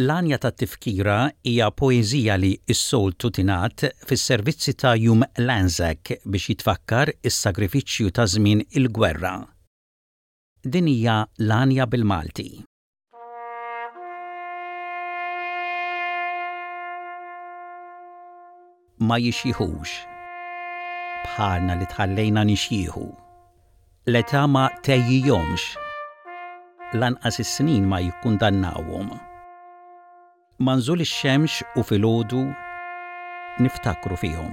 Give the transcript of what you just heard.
L-għanja tat-tifkira hija poeżija li s-soltu tingħad fis-servizzi ta' Jum l-Anzac biex jitfakkar is-sagrifiċċju ta' żmien il-gwerra. Din hija l-għanja bil-Malti. ma jixjieħux bħalna li tħallejna nixjieħu. L-età ma tgħejjihomx. Lanqas is-snin ma jikkundannawhom. Manżul ix-xemx u filgħodu niftakru fihom.